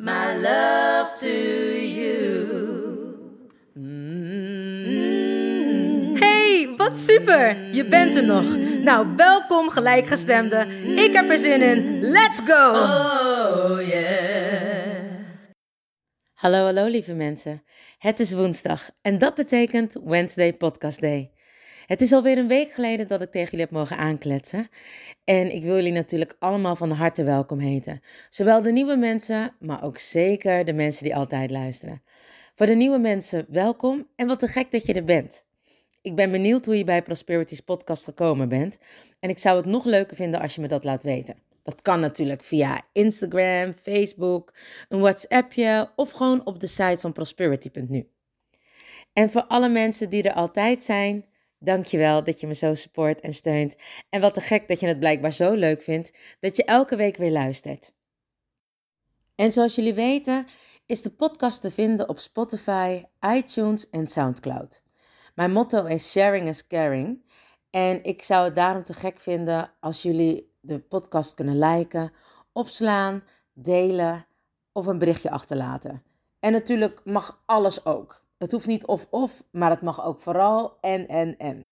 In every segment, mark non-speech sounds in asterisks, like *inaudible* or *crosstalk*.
my love to you. Hey, wat super! Je bent er nog. Nou, welkom gelijkgestemde. Ik heb er zin in. Let's go! Oh yeah. Hallo, hallo lieve mensen. Het is woensdag en dat betekent Wednesday Podcast Day. Het is alweer een week geleden dat ik tegen jullie heb mogen aankletsen. En ik wil jullie natuurlijk allemaal van harte welkom heten. Zowel de nieuwe mensen, maar ook zeker de mensen die altijd luisteren. Voor de nieuwe mensen, welkom en wat te gek dat je er bent. Ik ben benieuwd hoe je bij Prosperity's podcast gekomen bent. En ik zou het nog leuker vinden als je me dat laat weten. Dat kan natuurlijk via Instagram, Facebook, een WhatsAppje of gewoon op de site van prosperity.nu. En voor alle mensen die er altijd zijn, dankjewel dat je me zo support en steunt. En wat te gek dat je het blijkbaar zo leuk vindt dat je elke week weer luistert. En zoals jullie weten is de podcast te vinden op Spotify, iTunes en SoundCloud. Mijn motto is sharing is caring. En ik zou het daarom te gek vinden als jullie de podcast kunnen liken, opslaan, delen of een berichtje achterlaten. En natuurlijk mag alles ook. Het hoeft niet of-of, maar het mag ook vooral en, en, en.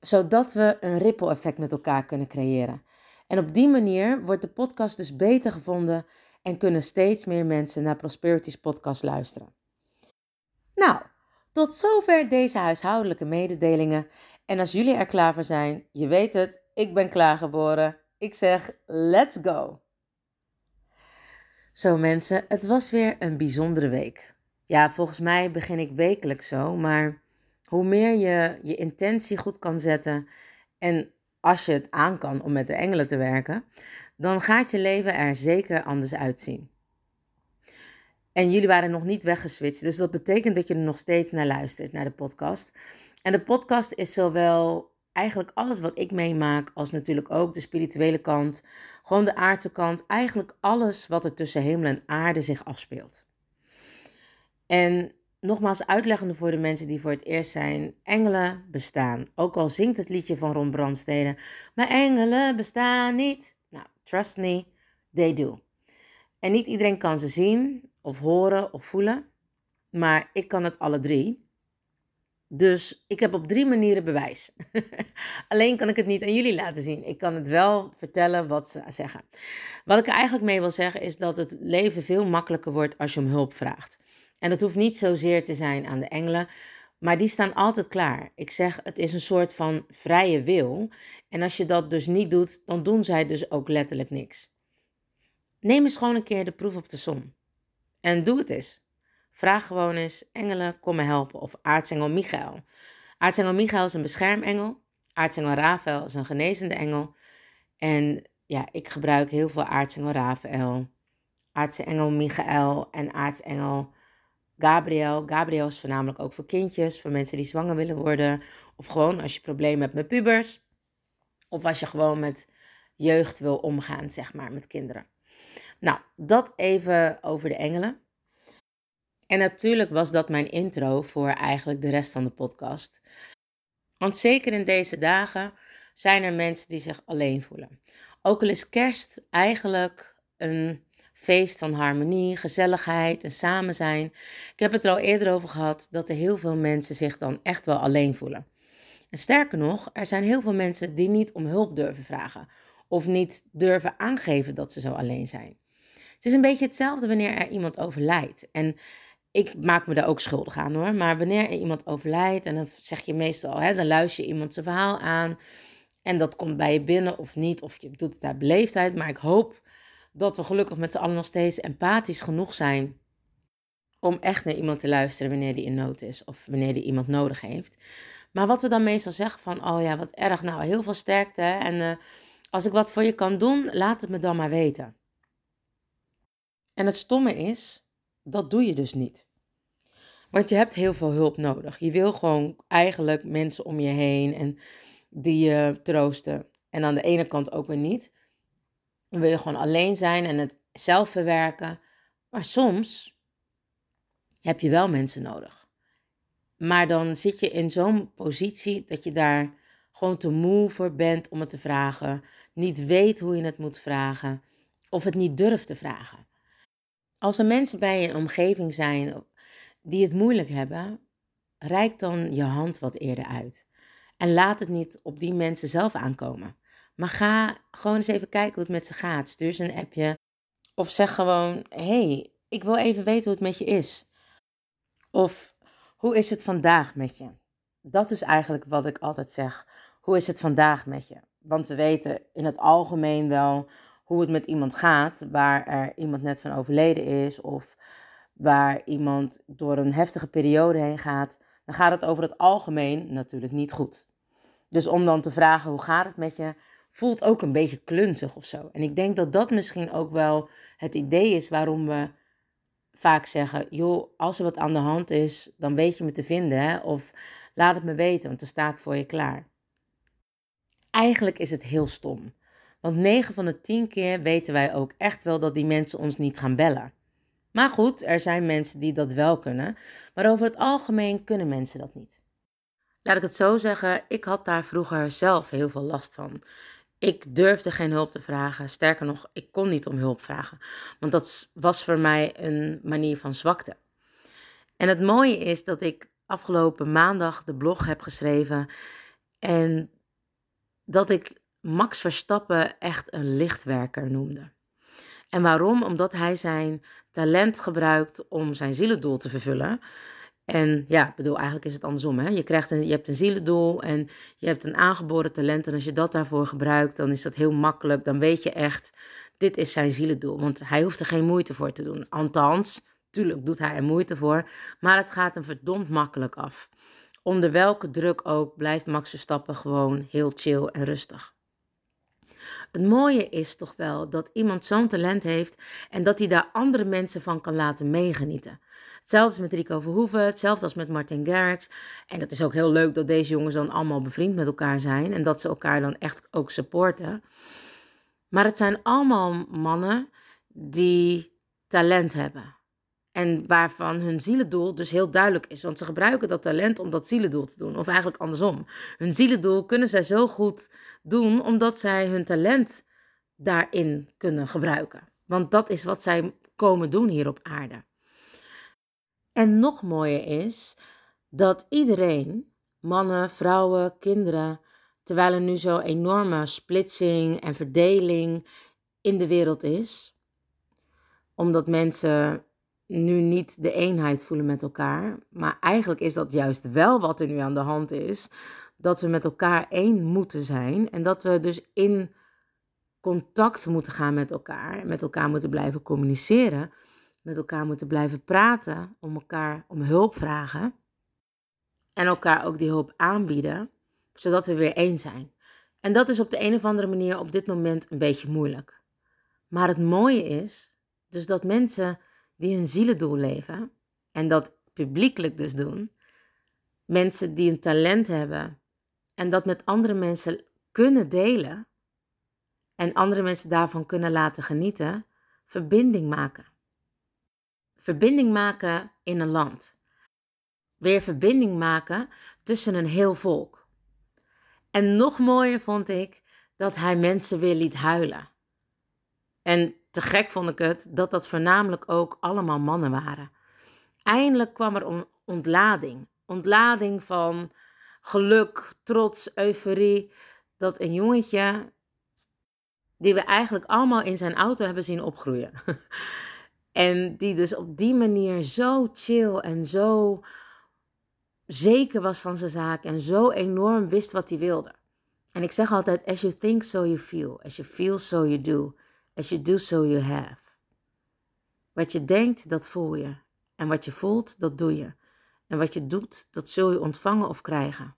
Zodat we een ripple effect met elkaar kunnen creëren. En op die manier wordt de podcast dus beter gevonden en kunnen steeds meer mensen naar Prosperity's podcast luisteren. Nou, tot zover deze huishoudelijke mededelingen. En als jullie er klaar voor zijn, je weet het, ik ben klaargeboren. Ik zeg, let's go! Zo mensen, het was weer een bijzondere week. Ja, volgens mij begin ik wekelijks zo, maar hoe meer je je intentie goed kan zetten en als je het aan kan om met de engelen te werken, dan gaat je leven er zeker anders uitzien. En jullie waren nog niet weggeswitcht, dus dat betekent dat je er nog steeds naar luistert, naar de podcast. En de podcast is zowel eigenlijk alles wat ik meemaak, als natuurlijk ook de spirituele kant, gewoon de aardse kant, eigenlijk alles wat er tussen hemel en aarde zich afspeelt. En nogmaals uitleggende voor de mensen die voor het eerst zijn, engelen bestaan. Ook al zingt het liedje van Ron Brandstede, maar engelen bestaan niet. Nou, trust me, they do. En niet iedereen kan ze zien, of horen, of voelen, maar ik kan het alle drie. Dus ik heb op drie manieren bewijs. *laughs* Alleen kan ik het niet aan jullie laten zien. Ik kan het wel vertellen wat ze zeggen. Wat ik er eigenlijk mee wil zeggen is dat het leven veel makkelijker wordt als je om hulp vraagt. En dat hoeft niet zozeer te zijn aan de engelen, maar die staan altijd klaar. Ik zeg, het is een soort van vrije wil. En als je dat dus niet doet, dan doen zij dus ook letterlijk niks. Neem eens gewoon een keer de proef op de som. En doe het eens. Vraag gewoon eens, engelen, kom me helpen. Of aartsengel Michael. Aartsengel Michael is een beschermengel. Aartsengel Rafael is een genezende engel. En ja, ik gebruik heel veel aartsengel Rafael, aartsengel Michael en aartsengel Gabriel. Gabriel is voornamelijk ook voor kindjes, voor mensen die zwanger willen worden. Of gewoon als je problemen hebt met pubers. Of als je gewoon met jeugd wil omgaan, zeg maar, met kinderen. Nou, dat even over de engelen. En natuurlijk was dat mijn intro voor eigenlijk de rest van de podcast. Want zeker in deze dagen zijn er mensen die zich alleen voelen. Ook al is kerst eigenlijk een feest van harmonie, gezelligheid en samen zijn. Ik heb het er al eerder over gehad dat er heel veel mensen zich dan echt wel alleen voelen. En sterker nog, er zijn heel veel mensen die niet om hulp durven vragen of niet durven aangeven dat ze zo alleen zijn. Het is een beetje hetzelfde wanneer er iemand overlijdt. En ik maak me daar ook schuldig aan hoor. Maar wanneer iemand overlijdt en dan zeg je meestal, hè, dan luister je iemand zijn verhaal aan. En dat komt bij je binnen of niet, of je doet het uit beleefdheid. Maar ik hoop dat we gelukkig met z'n allen nog steeds empathisch genoeg zijn om echt naar iemand te luisteren wanneer die in nood is of wanneer die iemand nodig heeft. Maar wat we dan meestal zeggen van, oh ja, wat erg, nou heel veel sterkte en uh, als ik wat voor je kan doen, laat het me dan maar weten. En het stomme is, dat doe je dus niet. Want je hebt heel veel hulp nodig. Je wil gewoon eigenlijk mensen om je heen en die je troosten. En aan de ene kant ook weer niet. Dan wil je gewoon alleen zijn en het zelf verwerken. Maar soms heb je wel mensen nodig. Maar dan zit je in zo'n positie dat je daar gewoon te moe voor bent om het te vragen. Niet weet hoe je het moet vragen. Of het niet durft te vragen. Als er mensen bij je omgeving zijn die het moeilijk hebben, reik dan je hand wat eerder uit. En laat het niet op die mensen zelf aankomen. Maar ga gewoon eens even kijken hoe het met ze gaat. Stuur ze een appje. Of zeg gewoon: hey, ik wil even weten hoe het met je is. Of hoe is het vandaag met je? Dat is eigenlijk wat ik altijd zeg. Hoe is het vandaag met je? Want we weten in het algemeen wel hoe het met iemand gaat, waar er iemand net van overleden is of waar iemand door een heftige periode heen gaat, dan gaat het over het algemeen natuurlijk niet goed. Dus om dan te vragen hoe gaat het met je, voelt ook een beetje klunzig of zo. En ik denk dat dat misschien ook wel het idee is waarom we vaak zeggen, joh, als er wat aan de hand is, dan weet je me te vinden, hè? of laat het me weten, want dan sta ik voor je klaar. Eigenlijk is het heel stom. Want 9 van de 10 keer weten wij ook echt wel dat die mensen ons niet gaan bellen. Maar goed, er zijn mensen die dat wel kunnen, maar over het algemeen kunnen mensen dat niet. Laat ik het zo zeggen, ik had daar vroeger zelf heel veel last van. Ik durfde geen hulp te vragen. Sterker nog, ik kon niet om hulp vragen. Want dat was voor mij een manier van zwakte. En het mooie is dat ik afgelopen maandag de blog heb geschreven. En dat ik Max Verstappen echt een lichtwerker noemde. En waarom? Omdat hij zijn talent gebruikt om zijn zielendoel te vervullen. En ja, ik bedoel, eigenlijk is het andersom. Hè? Je, krijgt een, je hebt een zielendoel en je hebt een aangeboren talent. En als je dat daarvoor gebruikt, dan is dat heel makkelijk. Dan weet je echt, dit is zijn zielendoel. Want hij hoeft er geen moeite voor te doen. Althans, tuurlijk doet hij er moeite voor. Maar het gaat hem verdomd makkelijk af. Onder welke druk ook blijft Max Verstappen gewoon heel chill en rustig. Het mooie is toch wel dat iemand zo'n talent heeft en dat hij daar andere mensen van kan laten meegenieten. Hetzelfde is met Rico Verhoeven, hetzelfde als met Martin Garrix. En dat is ook heel leuk dat deze jongens dan allemaal bevriend met elkaar zijn en dat ze elkaar dan echt ook supporten. Maar het zijn allemaal mannen die talent hebben. En waarvan hun zielendoel dus heel duidelijk is. Want ze gebruiken dat talent om dat zielendoel te doen. Of eigenlijk andersom. Hun zielendoel kunnen zij zo goed doen omdat zij hun talent daarin kunnen gebruiken. Want dat is wat zij komen doen hier op aarde. En nog mooier is dat iedereen, mannen, vrouwen, kinderen, terwijl er nu zo'n enorme splitsing en verdeling in de wereld is, omdat mensen nu niet de eenheid voelen met elkaar. Maar eigenlijk is dat juist wel wat er nu aan de hand is. Dat we met elkaar één moeten zijn. En dat we dus in contact moeten gaan met elkaar. Met elkaar moeten blijven communiceren. Met elkaar moeten blijven praten. Om elkaar om hulp vragen. En elkaar ook die hulp aanbieden. Zodat we weer één zijn. En dat is op de een of andere manier op dit moment een beetje moeilijk. Maar het mooie is dus dat mensen die hun zielendoel leven en dat publiekelijk dus doen, mensen die een talent hebben en dat met andere mensen kunnen delen en andere mensen daarvan kunnen laten genieten, verbinding maken. Verbinding maken in een land. Weer verbinding maken tussen een heel volk. En nog mooier vond ik dat hij mensen weer liet huilen. En te gek vond ik het dat dat voornamelijk ook allemaal mannen waren. Eindelijk kwam er ontlading. Ontlading van geluk, trots, euforie. Dat een jongetje, die we eigenlijk allemaal in zijn auto hebben zien opgroeien. *laughs* En die dus op die manier zo chill en zo zeker was van zijn zaak en zo enorm wist wat hij wilde. En ik zeg altijd, as you think, so you feel. As you feel, so you do. As you do, so you have. Wat je denkt, dat voel je. En wat je voelt, dat doe je. En wat je doet, dat zul je ontvangen of krijgen.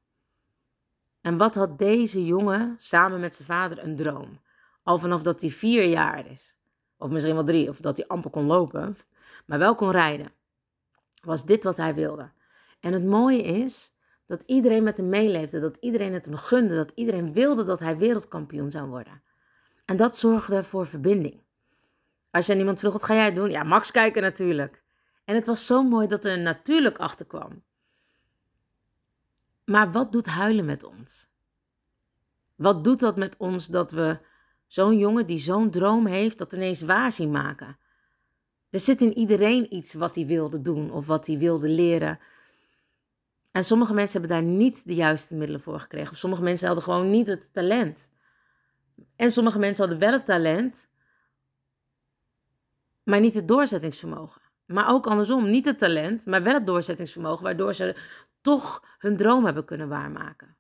En wat had deze jongen samen met zijn vader een droom? Al vanaf dat hij vier jaar is. Of misschien wel drie, of dat hij amper kon lopen. Maar wel kon rijden. Was dit wat hij wilde. En het mooie is dat iedereen met hem meeleefde. Dat iedereen het hem gunde. Dat iedereen wilde dat hij wereldkampioen zou worden. En dat zorgde voor verbinding. Als je aan iemand vroeg, wat ga jij doen? Ja, Max kijken natuurlijk. En het was zo mooi dat er natuurlijk achter kwam. Maar wat doet huilen met ons? Wat doet dat met ons dat we zo'n jongen die zo'n droom heeft, dat ineens waar zien maken? Er zit in iedereen iets wat hij wilde doen of wat hij wilde leren. En sommige mensen hebben daar niet de juiste middelen voor gekregen. Of sommige mensen hadden gewoon niet het talent. En sommige mensen hadden wel het talent, maar niet het doorzettingsvermogen. Maar ook andersom, niet het talent, maar wel het doorzettingsvermogen, waardoor ze toch hun droom hebben kunnen waarmaken.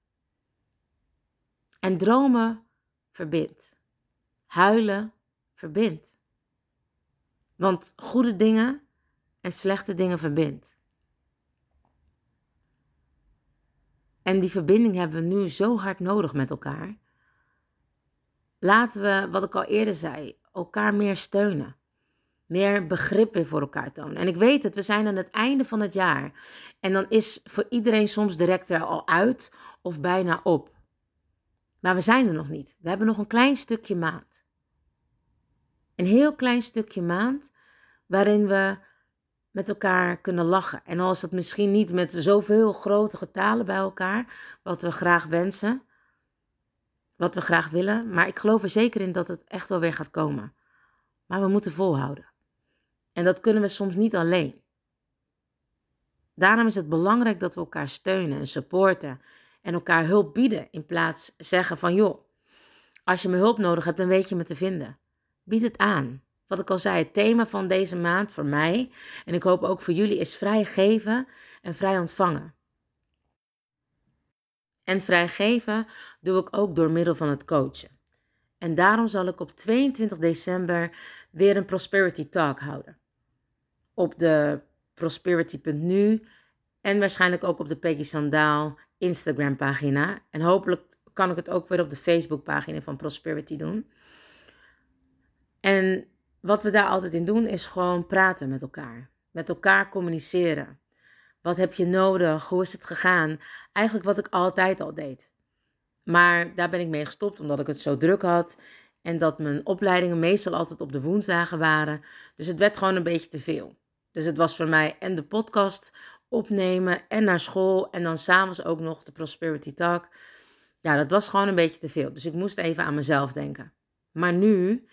En dromen verbindt. Huilen verbindt. Want goede dingen en slechte dingen verbindt. En die verbinding hebben we nu zo hard nodig met elkaar. Laten we, wat ik al eerder zei, elkaar meer steunen meer begrip weer voor elkaar tonen. En ik weet het, we zijn aan het einde van het jaar. En dan is voor iedereen soms direct er al uit of bijna op. Maar we zijn er nog niet. We hebben nog een klein stukje maand. Een heel klein stukje maand waarin we met elkaar kunnen lachen. En al is dat misschien niet met zoveel grote getalen bij elkaar, wat we graag wensen, wat we graag willen. Maar ik geloof er zeker in dat het echt wel weer gaat komen. Maar we moeten volhouden. En dat kunnen we soms niet alleen. Daarom is het belangrijk dat we elkaar steunen en supporten en elkaar hulp bieden in plaats zeggen van joh, als je me hulp nodig hebt, dan weet je me te vinden. Bied het aan. Wat ik al zei, het thema van deze maand voor mij en ik hoop ook voor jullie is vrij geven en vrij ontvangen. En vrij geven doe ik ook door middel van het coachen. En daarom zal ik op 22 december weer een Prosperity Talk houden op de prosperity.nu en waarschijnlijk ook op de Peggy Sandaal Instagram pagina. En hopelijk kan ik het ook weer op de Facebook pagina van Prosperity doen. En wat we daar altijd in doen is gewoon praten met elkaar. Met elkaar communiceren. Wat heb je nodig? Hoe is het gegaan? Eigenlijk wat ik altijd al deed. Maar daar ben ik mee gestopt omdat ik het zo druk had. En dat mijn opleidingen meestal altijd op de woensdagen waren. Dus het werd gewoon een beetje te veel. Dus het was voor mij en de podcast opnemen en naar school en dan s'avonds ook nog de Prosperity Talk. Ja, dat was gewoon een beetje te veel. Dus ik moest even aan mezelf denken. Maar nu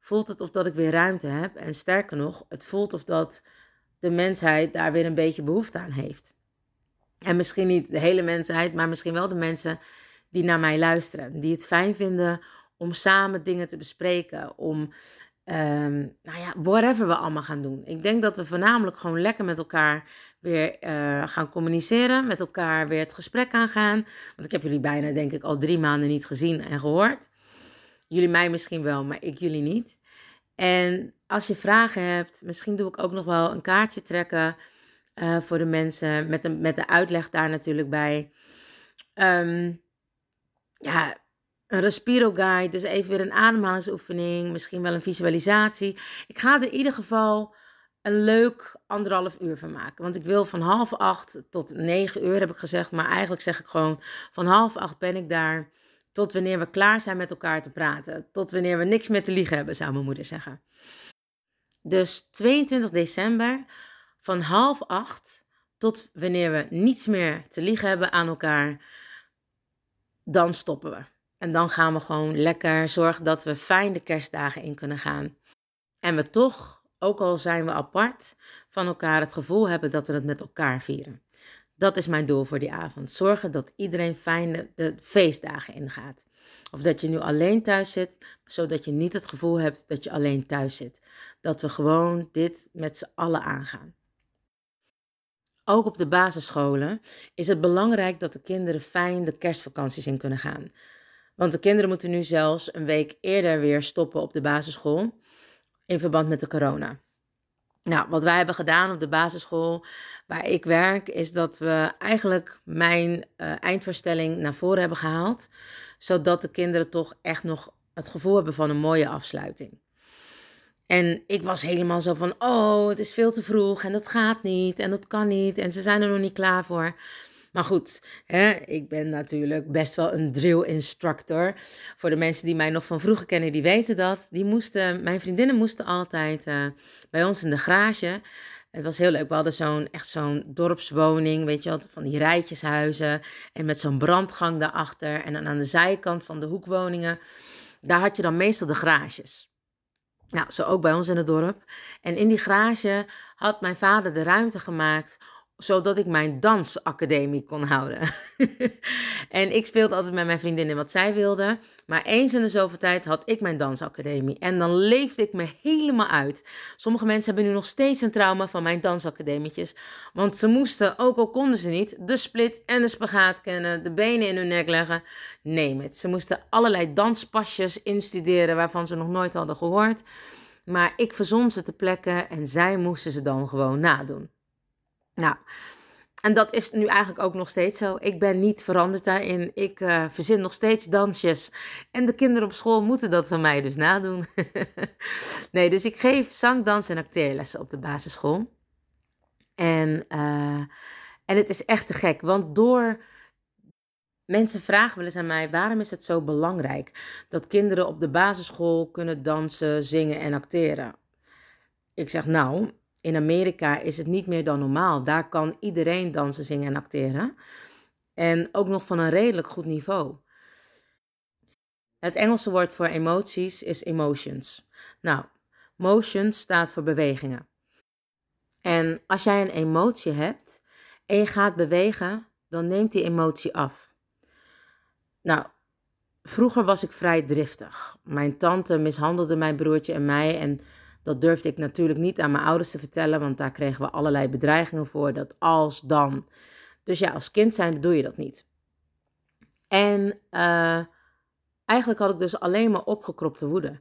voelt het of dat ik weer ruimte heb. En sterker nog, het voelt of dat de mensheid daar weer een beetje behoefte aan heeft. En misschien niet de hele mensheid, maar misschien wel de mensen die naar mij luisteren. Die het fijn vinden om samen dingen te bespreken. Om Um, nou ja, whatever we allemaal gaan doen. Ik denk dat we voornamelijk gewoon lekker met elkaar weer uh, gaan communiceren. Met elkaar weer het gesprek aangaan. Want ik heb jullie bijna, denk ik, al drie maanden niet gezien en gehoord. Jullie mij misschien wel, maar ik jullie niet. En als je vragen hebt, misschien doe ik ook nog wel een kaartje trekken uh, voor de mensen. Met de, met de uitleg daar natuurlijk bij. Um, ja, een respiro guide, dus even weer een ademhalingsoefening, misschien wel een visualisatie. Ik ga er in ieder geval een leuk anderhalf uur van maken. Want ik wil van half acht tot negen uur, heb ik gezegd. Maar eigenlijk zeg ik gewoon, van half acht ben ik daar tot wanneer we klaar zijn met elkaar te praten. Tot wanneer we niks meer te liegen hebben, zou mijn moeder zeggen. Dus 22 december van half acht tot wanneer we niets meer te liegen hebben aan elkaar, dan stoppen we. En dan gaan we gewoon lekker zorgen dat we fijn de kerstdagen in kunnen gaan. En we toch, ook al zijn we apart, van elkaar het gevoel hebben dat we het met elkaar vieren. Dat is mijn doel voor die avond. Zorgen dat iedereen fijn de, feestdagen ingaat. Of dat je nu alleen thuis zit, zodat je niet het gevoel hebt dat je alleen thuis zit. Dat we gewoon dit met z'n allen aangaan. Ook op de basisscholen is het belangrijk dat de kinderen fijn de kerstvakanties in kunnen gaan. Want de kinderen moeten nu zelfs een week eerder weer stoppen op de basisschool in verband met de corona. Nou, wat wij hebben gedaan op de basisschool waar ik werk, is dat we eigenlijk mijn uh, eindvoorstelling naar voren hebben gehaald, zodat de kinderen toch echt nog het gevoel hebben van een mooie afsluiting. En ik was helemaal zo van, oh, het is veel te vroeg en dat gaat niet en dat kan niet en ze zijn er nog niet klaar voor. Maar goed, hè, ik ben natuurlijk best wel een drill instructor. Voor de mensen die mij nog van vroeger kennen, die weten dat. Die moesten, mijn vriendinnen moesten altijd uh, bij ons in de garage. Het was heel leuk. We hadden zo'n echt zo'n dorpswoning, weet je wel, van die rijtjeshuizen. En met zo'n brandgang daarachter. En dan aan de zijkant van de hoekwoningen, daar had je dan meestal de garages. Nou, zo ook bij ons in het dorp. En in die garage had mijn vader de ruimte gemaakt zodat ik mijn dansacademie kon houden. *laughs* en ik speelde altijd met mijn vriendinnen wat zij wilden. Maar eens in de zoveel tijd had ik mijn dansacademie. En dan leefde ik me helemaal uit. Sommige mensen hebben nu nog steeds een trauma van mijn dansacademietjes. Want ze moesten, ook al konden ze niet, de split en de spagaat kennen, de benen in hun nek leggen. Neem het. Ze moesten allerlei danspasjes instuderen waarvan ze nog nooit hadden gehoord. Maar ik verzon ze te plekken en zij moesten ze dan gewoon nadoen. Nou, en dat is nu eigenlijk ook nog steeds zo. Ik ben niet veranderd daarin. Ik uh, verzin nog steeds dansjes. En de kinderen op school moeten dat van mij dus nadoen. *laughs* nee, dus ik geef zang, dans en acteerlessen op de basisschool. En, uh, en het is echt te gek, want door. Mensen vragen wel eens aan mij: waarom is het zo belangrijk dat kinderen op de basisschool kunnen dansen, zingen en acteren? Ik zeg nou, in Amerika is het niet meer dan normaal. Daar kan iedereen dansen, zingen en acteren. En ook nog van een redelijk goed niveau. Het Engelse woord voor emoties is emotions. Nou, motion staat voor bewegingen. En als jij een emotie hebt en je gaat bewegen, dan neemt die emotie af. Nou, vroeger was ik vrij driftig. Mijn tante mishandelde mijn broertje en mij en dat durfde ik natuurlijk niet aan mijn ouders te vertellen, want daar kregen we allerlei bedreigingen voor. Dat als dan. Dus ja, als kind zijn doe je dat niet. En uh, eigenlijk had ik dus alleen maar opgekropte woede.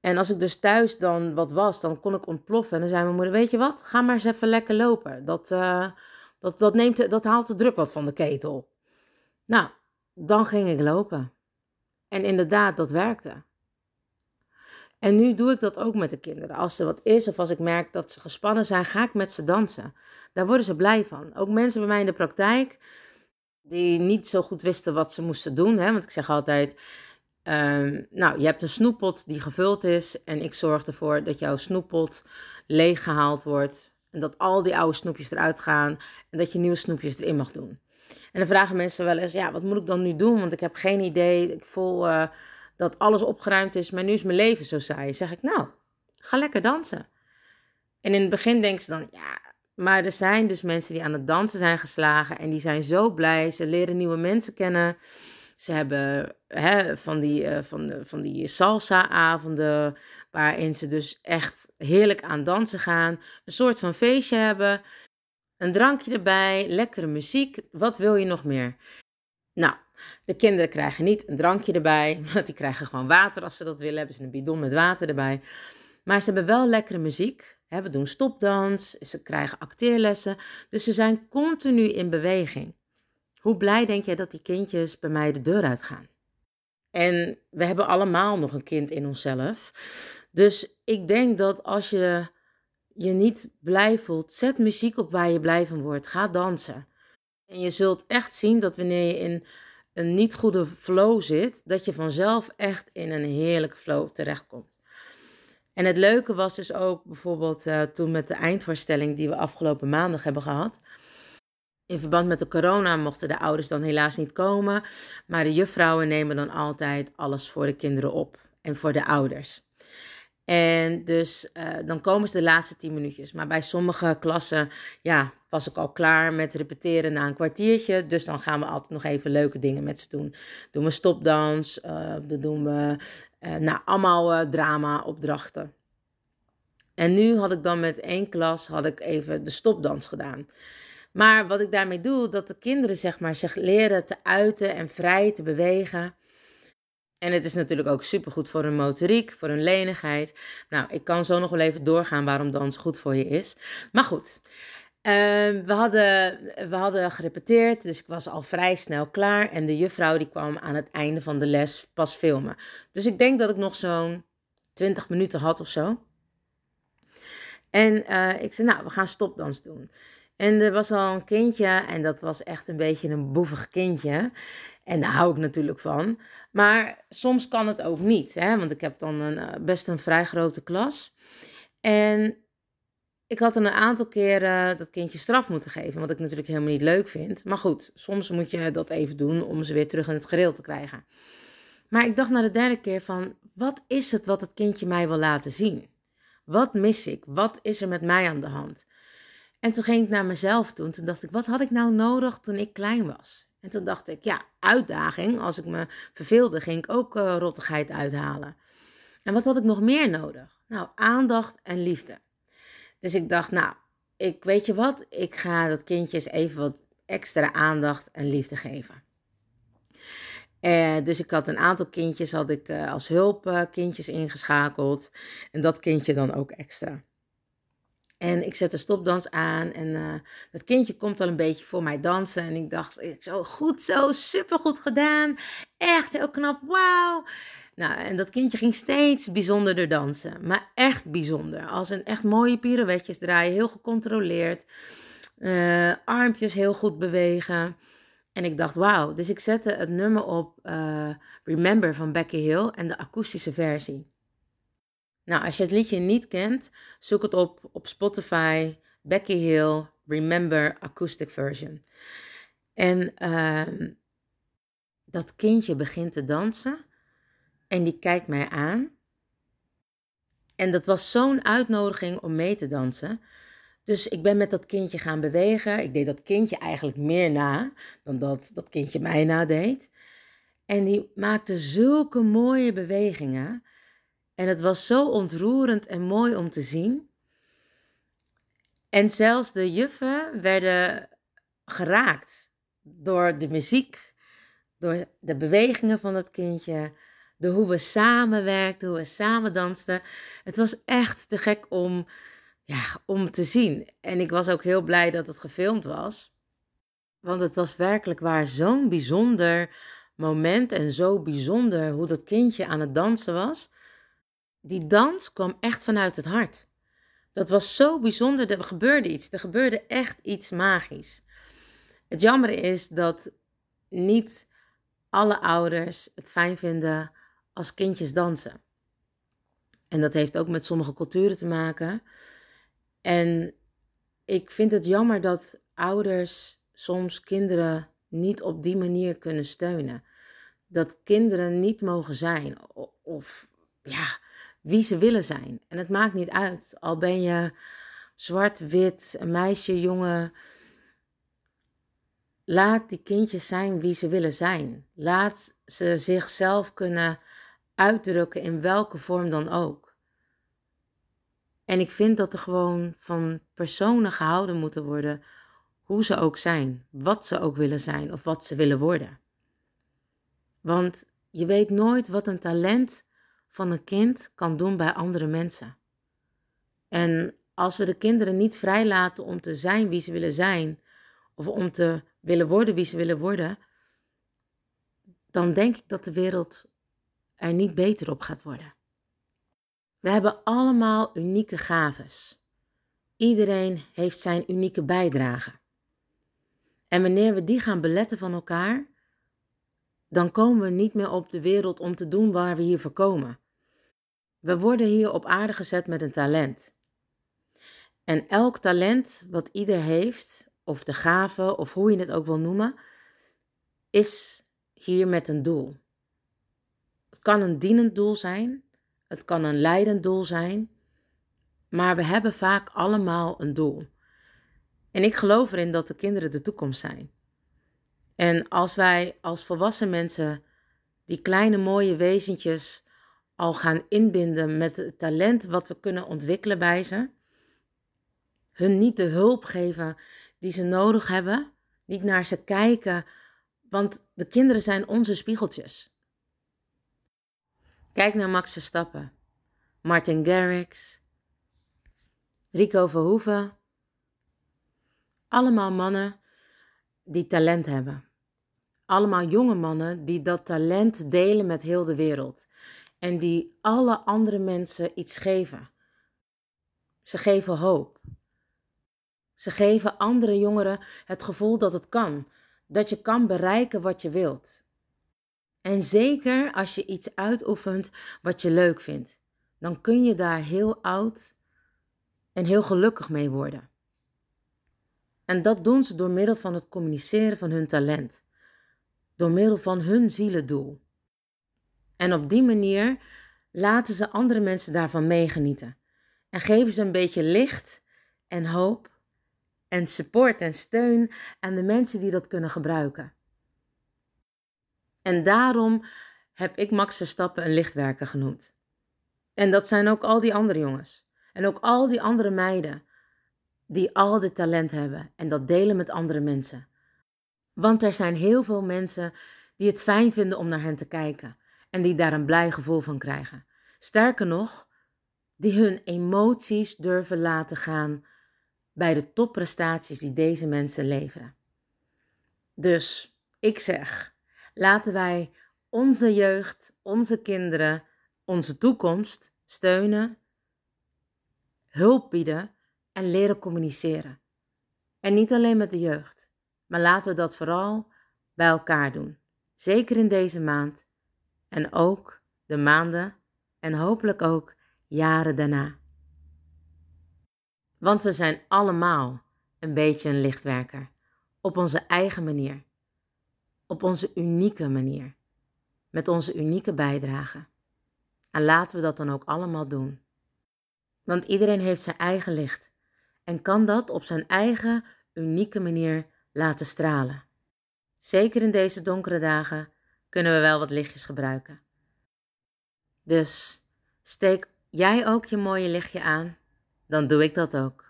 En als ik dus thuis dan wat was, dan kon ik ontploffen. En dan zei mijn moeder, weet je wat, ga maar eens even lekker lopen. Dat, uh, dat, dat, neemt, dat haalt de druk wat van de ketel. Nou, dan ging ik lopen. En inderdaad, dat werkte. En nu doe ik dat ook met de kinderen. Als er wat is of als ik merk dat ze gespannen zijn, ga ik met ze dansen. Daar worden ze blij van. Ook mensen bij mij in de praktijk die niet zo goed wisten wat ze moesten doen. Hè? Want ik zeg altijd, ehm, nou, je hebt een snoeppot die gevuld is en ik zorg ervoor dat jouw snoeppot leeggehaald wordt. En dat al die oude snoepjes eruit gaan en dat je nieuwe snoepjes erin mag doen. En dan vragen mensen wel eens, ja, wat moet ik dan nu doen? Want ik heb geen idee. Ik voel... Uh, dat alles opgeruimd is, maar nu is mijn leven zo saai. Zeg ik, nou, ga lekker dansen. En in het begin denken ze dan, ja, maar er zijn dus mensen die aan het dansen zijn geslagen en die zijn zo blij. Ze leren nieuwe mensen kennen. Ze hebben hè, van die, uh, van, van die salsa-avonden, waarin ze dus echt heerlijk aan dansen gaan. Een soort van feestje hebben. Een drankje erbij, lekkere muziek. Wat wil je nog meer? Nou, de kinderen krijgen niet een drankje erbij, *laughs* want die krijgen gewoon water als ze dat willen. Hebben ze een bidon met water erbij. Maar ze hebben wel lekkere muziek. We doen stopdans, ze krijgen acteerlessen. Dus ze zijn continu in beweging. Hoe blij denk jij dat die kindjes bij mij de deur uitgaan? En we hebben allemaal nog een kind in onszelf. Dus ik denk dat als je je niet blij voelt, zet muziek op waar je blij van wordt. Ga dansen. En je zult echt zien dat wanneer je in een niet goede flow zit, dat je vanzelf echt in een heerlijke flow terechtkomt. En het leuke was dus ook bijvoorbeeld uh, toen met de eindvoorstelling die we afgelopen maandag hebben gehad. In verband met de corona mochten de ouders dan helaas niet komen, maar de juffrouwen nemen dan altijd alles voor de kinderen op en voor de ouders. En dus uh, dan komen ze de laatste tien minuutjes. Maar bij sommige klassen, ja, was ik al klaar met repeteren na een kwartiertje. Dus dan gaan we altijd nog even leuke dingen met ze doen. Doen we stopdans, uh, dan doen we, uh, nou, allemaal drama-opdrachten. En nu had ik dan met één klas, had ik even de stopdans gedaan. Maar wat ik daarmee doe, dat de kinderen zeg maar zich leren te uiten en vrij te bewegen. En het is natuurlijk ook supergoed voor hun motoriek, voor hun lenigheid. Nou, ik kan zo nog wel even doorgaan waarom dans goed voor je is. Maar goed, ehm, we, hadden, we hadden gerepeteerd, dus ik was al vrij snel klaar. En de juffrouw die kwam aan het einde van de les pas filmen. Dus ik denk dat ik nog zo'n 20 minuten had of zo. En uh, ik zei, nou, we gaan stopdans doen. En er was al een kindje, en dat was echt een beetje een boevig kindje. En daar hou ik natuurlijk van. Maar soms kan het ook niet, hè? want ik heb dan een, eh, best een vrij grote klas. En ik had een aantal keren dat kindje straf moeten geven, wat ik natuurlijk helemaal niet leuk vind. Maar goed, soms moet je dat even doen om ze weer terug in het gereel te krijgen. Maar ik dacht na de derde keer van, wat is het wat het kindje mij wil laten zien? Wat mis ik? Wat is er met mij aan de hand? En toen ging ik naar mezelf toen. Toen dacht ik, wat had ik nou nodig toen ik klein was? En toen dacht ik, ja, uitdaging. Als ik me verveelde, ging ik ook uh, rottigheid uithalen. En wat had ik nog meer nodig? Nou, aandacht en liefde. Dus ik dacht, nou, ik weet je wat, ik ga dat kindje eens even wat extra aandacht en liefde geven. Uh, dus ik had een aantal kindjes had ik, uh, als hulpkindjes ingeschakeld. En dat kindje dan ook extra. En ik zet de stopdans aan en uh, dat kindje komt al een beetje voor mij dansen. En ik dacht, zo goed zo, supergoed gedaan. Echt heel knap, wauw. Nou, en dat kindje ging steeds bijzonderder dansen. Maar echt bijzonder. Als een echt mooie pirouetjes draaien, heel gecontroleerd. Uh, armpjes heel goed bewegen. En ik dacht, wauw. Dus ik zette het nummer op uh, Remember van Becky Hill en de akoestische versie. Nou, als je het liedje niet kent, zoek het op op Spotify, Becky Hill, Remember Acoustic Version. En uh, dat kindje begint te dansen en die kijkt mij aan. En dat was zo'n uitnodiging om mee te dansen. Dus ik ben met dat kindje gaan bewegen. Ik deed dat kindje eigenlijk meer na dan dat dat kindje mij nadeed. En die maakte zulke mooie bewegingen. En het was zo ontroerend en mooi om te zien. En zelfs de juffen werden geraakt door de muziek, door de bewegingen van het kindje, door hoe we samenwerkten, hoe we samen dansten. Het was echt te gek om, ja, om te zien. En ik was ook heel blij dat het gefilmd was. Want het was werkelijk waar zo'n bijzonder moment en zo bijzonder hoe dat kindje aan het dansen was die dans kwam echt vanuit het hart. Dat was zo bijzonder. Er gebeurde iets. Er gebeurde echt iets magisch. Het jammer is dat niet alle ouders het fijn vinden als kindjes dansen. En dat heeft ook met sommige culturen te maken. En ik vind het jammer dat ouders soms kinderen niet op die manier kunnen steunen. Dat kinderen niet mogen zijn. Of ja, wie ze willen zijn. En het maakt niet uit, al ben je zwart, wit, een meisje, jongen. Laat die kindjes zijn wie ze willen zijn. Laat ze zichzelf kunnen uitdrukken in welke vorm dan ook. En ik vind dat er gewoon van personen gehouden moeten worden, hoe ze ook zijn, wat ze ook willen zijn of wat ze willen worden. Want je weet nooit wat een talent van een kind kan doen bij andere mensen. En als we de kinderen niet vrijlaten om te zijn wie ze willen zijn, of om te willen worden wie ze willen worden, dan denk ik dat de wereld er niet beter op gaat worden. We hebben allemaal unieke gaves. Iedereen heeft zijn unieke bijdrage. En wanneer we die gaan beletten van elkaar, dan komen we niet meer op de wereld om te doen waar we hier voor komen. We worden hier op aarde gezet met een talent. En elk talent wat ieder heeft, of de gave, of hoe je het ook wil noemen, is hier met een doel. Het kan een dienend doel zijn, het kan een leidend doel zijn, maar we hebben vaak allemaal een doel. En ik geloof erin dat de kinderen de toekomst zijn. En als wij als volwassen mensen die kleine mooie wezentjes al gaan inbinden met het talent wat we kunnen ontwikkelen bij ze, hun niet de hulp geven die ze nodig hebben, niet naar ze kijken, want de kinderen zijn onze spiegeltjes. Kijk naar Max Verstappen, Martin Garrix, Rico Verhoeven. Allemaal mannen die talent hebben. Allemaal jonge mannen die dat talent delen met heel de wereld. En die alle andere mensen iets geven. Ze geven hoop. Ze geven andere jongeren het gevoel dat het kan. Dat je kan bereiken wat je wilt. En zeker als je iets uitoefent wat je leuk vindt, dan kun je daar heel oud en heel gelukkig mee worden. En dat doen ze door middel van het communiceren van hun talent, door middel van hun zielendoel. En op die manier laten ze andere mensen daarvan meegenieten en geven ze een beetje licht en hoop en support en steun aan de mensen die dat kunnen gebruiken. En daarom heb ik Max Verstappen een lichtwerker genoemd. En dat zijn ook al die andere jongens. En ook al die andere meiden die al dit talent hebben en dat delen met andere mensen. Want er zijn heel veel mensen die het fijn vinden om naar hen te kijken en die daar een blij gevoel van krijgen. Sterker nog, die hun emoties durven laten gaan bij de topprestaties die deze mensen leveren. Dus ik zeg, laten wij onze jeugd, onze kinderen, onze toekomst steunen, hulp bieden en leren communiceren. En niet alleen met de jeugd, maar laten we dat vooral bij elkaar doen. Zeker in deze maand en ook de maanden en hopelijk ook jaren daarna. Want we zijn allemaal een beetje een lichtwerker, op onze eigen manier, op onze unieke manier, met onze unieke bijdrage. En laten we dat dan ook allemaal doen. Want iedereen heeft zijn eigen licht en kan dat op zijn eigen unieke manier laten stralen. Zeker in deze donkere dagen kunnen we wel wat lichtjes gebruiken. Dus steek jij ook je mooie lichtje aan, dan doe ik dat ook.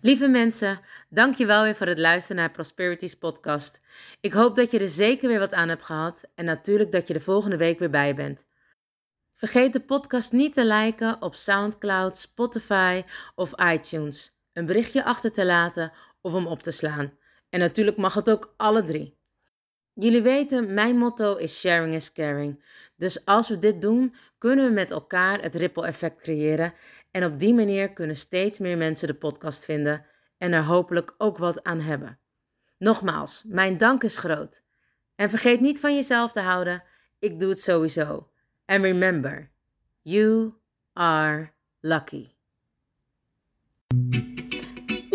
Lieve mensen, dankjewel weer voor het luisteren naar Prosperities podcast. Ik hoop dat je er zeker weer wat aan hebt gehad en natuurlijk dat je de volgende week weer bij bent. Vergeet de podcast niet te liken op SoundCloud, Spotify of iTunes, een berichtje achter te laten of hem op te slaan. En natuurlijk mag het ook alle drie. Jullie weten, mijn motto is sharing is caring. Dus als we dit doen, kunnen we met elkaar het ripple effect creëren en op die manier kunnen steeds meer mensen de podcast vinden en er hopelijk ook wat aan hebben. Nogmaals, mijn dank is groot. En vergeet niet van jezelf te houden. Ik doe het sowieso. And remember, you are lucky.